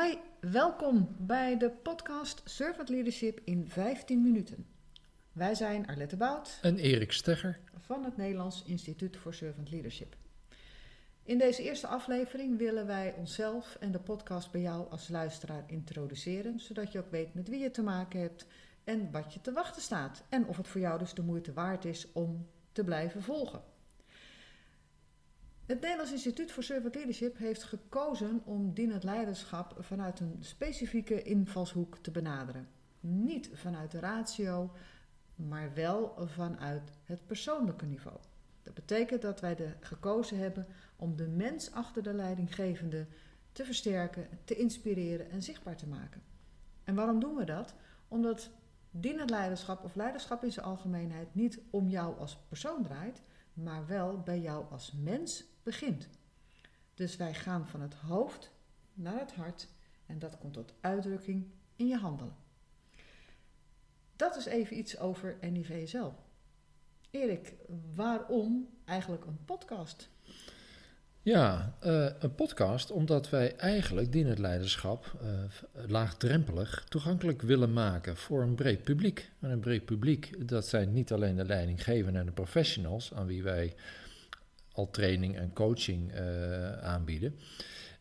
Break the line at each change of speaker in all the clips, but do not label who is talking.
Hi, welkom bij de podcast Servant Leadership in 15 minuten. Wij zijn Arlette Bout
En Erik Stegger.
van het Nederlands Instituut voor Servant Leadership. In deze eerste aflevering willen wij onszelf en de podcast bij jou als luisteraar introduceren, zodat je ook weet met wie je te maken hebt en wat je te wachten staat. En of het voor jou dus de moeite waard is om te blijven volgen. Het Nederlands Instituut voor Servant Leadership heeft gekozen om dienend leiderschap vanuit een specifieke invalshoek te benaderen. Niet vanuit de ratio, maar wel vanuit het persoonlijke niveau. Dat betekent dat wij er gekozen hebben om de mens achter de leidinggevende te versterken, te inspireren en zichtbaar te maken. En waarom doen we dat? Omdat dienend leiderschap of leiderschap in zijn algemeenheid niet om jou als persoon draait, maar wel bij jou als mens begint. Dus wij gaan van het hoofd naar het hart en dat komt tot uitdrukking in je handelen. Dat is even iets over NIVSL. Erik, waarom eigenlijk een podcast?
Ja, eh, een podcast omdat wij eigenlijk dienend leiderschap eh, laagdrempelig toegankelijk willen maken voor een breed publiek. En een breed publiek, dat zijn niet alleen de leidinggevenden en de professionals aan wie wij al training en coaching eh, aanbieden.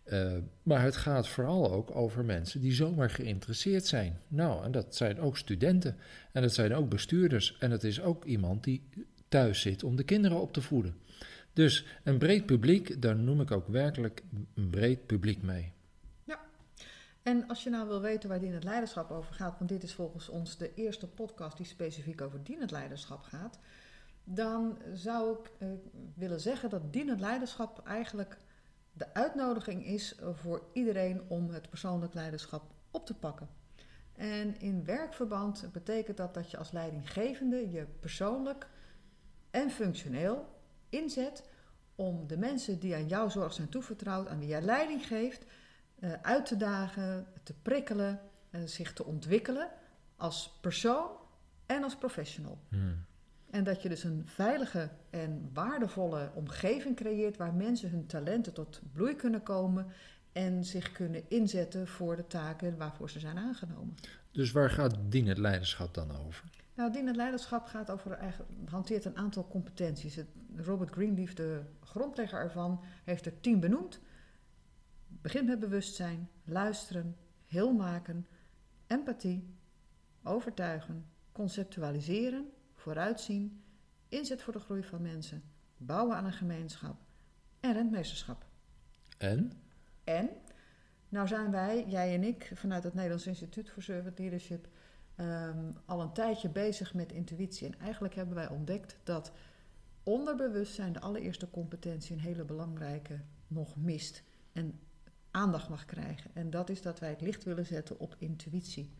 Uh, maar het gaat vooral ook over mensen die zomaar geïnteresseerd zijn. Nou, en dat zijn ook studenten. En dat zijn ook bestuurders. En het is ook iemand die thuis zit om de kinderen op te voeden. Dus een breed publiek, daar noem ik ook werkelijk een breed publiek mee.
Ja, en als je nou wil weten waar dienend leiderschap over gaat, want dit is volgens ons de eerste podcast die specifiek over dienend leiderschap gaat, dan zou ik uh, willen zeggen dat dienend leiderschap eigenlijk de uitnodiging is voor iedereen om het persoonlijk leiderschap op te pakken. En in werkverband betekent dat dat je als leidinggevende je persoonlijk en functioneel inzet om de mensen die aan jouw zorg zijn toevertrouwd, aan wie jij leiding geeft, uh, uit te dagen, te prikkelen, uh, zich te ontwikkelen als persoon en als professional. Hmm. En dat je dus een veilige en waardevolle omgeving creëert waar mensen hun talenten tot bloei kunnen komen en zich kunnen inzetten voor de taken waarvoor ze zijn aangenomen.
Dus waar gaat dienend leiderschap dan over?
Nou, dienend leiderschap gaat over, hanteert een aantal competenties. Robert Greenleaf, de grondlegger ervan, heeft er tien benoemd. Begin met bewustzijn, luisteren, heel maken, empathie, overtuigen, conceptualiseren, vooruitzien, inzet voor de groei van mensen, bouwen aan een gemeenschap en rentmeesterschap.
En?
En, nou zijn wij, jij en ik, vanuit het Nederlands Instituut voor Servant Leadership, um, al een tijdje bezig met intuïtie. En eigenlijk hebben wij ontdekt dat onderbewustzijn, de allereerste competentie, een hele belangrijke nog mist en aandacht mag krijgen. En dat is dat wij het licht willen zetten op intuïtie.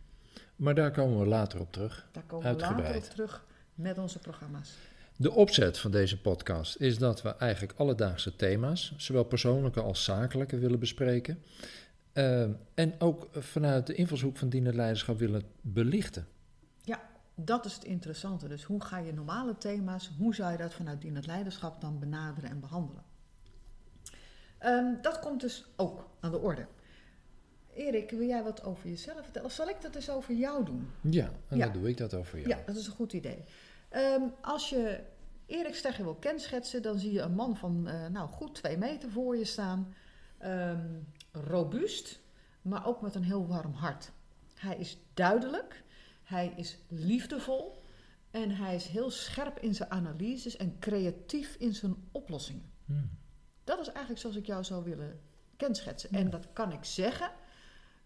Maar daar komen we later op terug.
Daar komen we later op terug met onze programma's.
De opzet van deze podcast is dat we eigenlijk alledaagse thema's, zowel persoonlijke als zakelijke, willen bespreken. Uh, en ook vanuit de invalshoek van dienend leiderschap willen belichten.
Ja, dat is het interessante. Dus hoe ga je normale thema's, hoe zou je dat vanuit dienend leiderschap dan benaderen en behandelen? Um, dat komt dus ook aan de orde. Erik, wil jij wat over jezelf vertellen? Of zal ik dat eens over jou doen?
Ja, en ja. dan doe ik dat over jou.
Ja, dat is een goed idee. Um, als je Erik Stegger wil kenschetsen, dan zie je een man van uh, nou, goed twee meter voor je staan. Um, robuust, maar ook met een heel warm hart. Hij is duidelijk, hij is liefdevol en hij is heel scherp in zijn analyses en creatief in zijn oplossingen. Hmm. Dat is eigenlijk zoals ik jou zou willen kenschetsen. En dat kan ik zeggen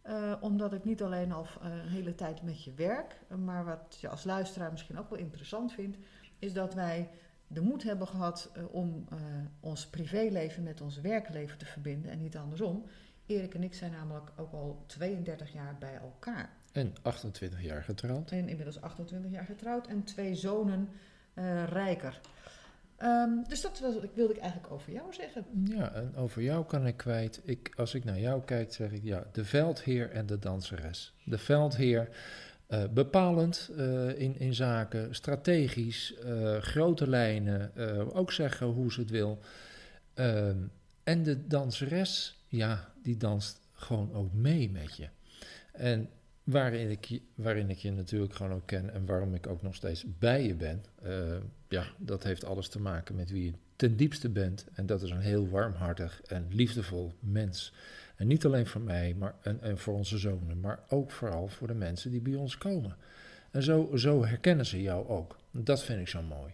uh, omdat ik niet alleen al uh, een hele tijd met je werk, maar wat je als luisteraar misschien ook wel interessant vindt, is dat wij de moed hebben gehad uh, om ons privéleven met ons werkleven te verbinden en niet andersom. Erik en ik zijn namelijk ook al 32 jaar bij elkaar.
En 28 jaar getrouwd.
En inmiddels 28 jaar getrouwd en twee zonen rijker. Um, dus dat was, wilde ik eigenlijk over jou zeggen.
Ja, en over jou kan ik kwijt. Ik, als ik naar jou kijk, zeg ik ja, de veldheer en de danseres. De veldheer, uh, bepalend uh, in, in zaken, strategisch, uh, grote lijnen, ook zeggen hoe ze het wil. Ehm, en de danseres, ja, die danst gewoon ook mee met je. En waarin ik, je- waarin ik je natuurlijk gewoon ook ken en waarom ik ook nog steeds bij je ben, eh, ja, dat heeft alles te maken met wie je ten diepste bent. En dat is een heel warmhartig en liefdevol mens. En niet alleen voor mij maar, en, en voor onze zonen, maar ook vooral voor de mensen die bij ons komen. En zo, zo herkennen ze jou ook. Dat vind ik zo mooi.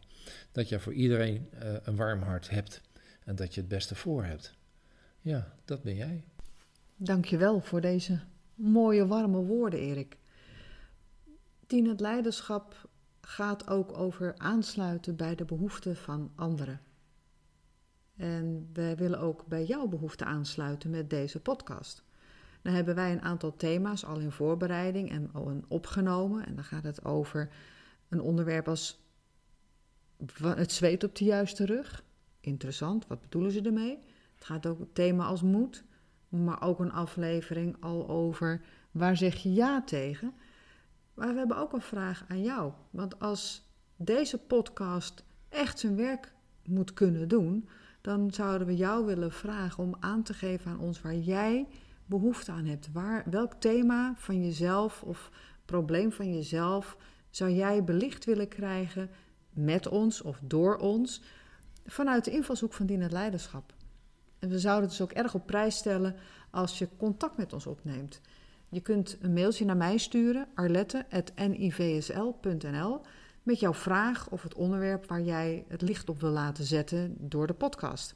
Dat je voor iedereen eh, een warm hart hebt en dat je het beste voor hebt. Ja, dat ben jij.
Dankjewel voor deze mooie, warme woorden, Erik. Dienend leiderschap gaat ook over aansluiten bij de behoeften van anderen. En wij willen ook bij jouw behoeften aansluiten met deze podcast. Dan hebben wij een aantal thema's al in voorbereiding en opgenomen. En dan gaat het over een onderwerp als het zweet op de juiste rug. Interessant, wat bedoelen ze ermee? Het gaat ook een thema als moed, maar ook een aflevering al over waar zeg je ja tegen. Maar we hebben ook een vraag aan jou. Want als deze podcast echt zijn werk moet kunnen doen, dan zouden we jou willen vragen om aan te geven aan ons waar jij behoefte aan hebt. Waar, welk thema van jezelf of probleem van jezelf zou jij belicht willen krijgen met ons of door ons vanuit de invalshoek van dienend leiderschap? En we zouden dus ook erg op prijs stellen als je contact met ons opneemt. Je kunt een mailtje naar mij sturen, arlette.nivsl.nl, met jouw vraag of het onderwerp waar jij het licht op wil laten zetten door de podcast.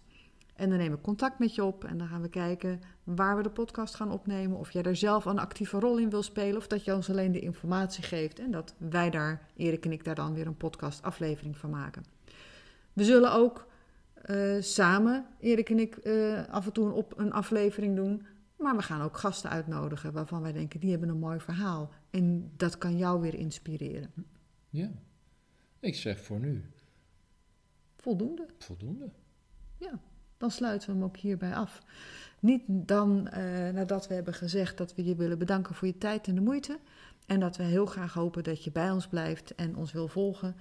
En dan nemen we contact met je op en dan gaan we kijken waar we de podcast gaan opnemen. Of jij daar zelf een actieve rol in wil spelen of dat je ons alleen de informatie geeft. En dat wij daar, Erik en ik, daar dan weer een podcastaflevering van maken. We zullen ook eh, samen, Erik en ik, eh, af en toe een, op, een aflevering doen. Maar we gaan ook gasten uitnodigen waarvan wij denken, die hebben een mooi verhaal. En dat kan jou weer inspireren.
Ja. Ik zeg voor nu
Voldoende.
voldoende.
Dan sluiten we hem ook hierbij af. Niet dan eh, nadat we hebben gezegd dat we je willen bedanken voor je tijd en de moeite. En dat we heel graag hopen dat je bij ons blijft en ons wil volgen.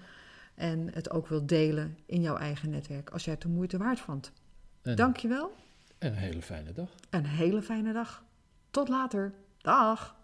En het ook wil delen in jouw eigen netwerk als jij het de moeite waard vond.
En,
Dankjewel.
en een hele fijne dag.
Een hele fijne dag. Tot later. Dag.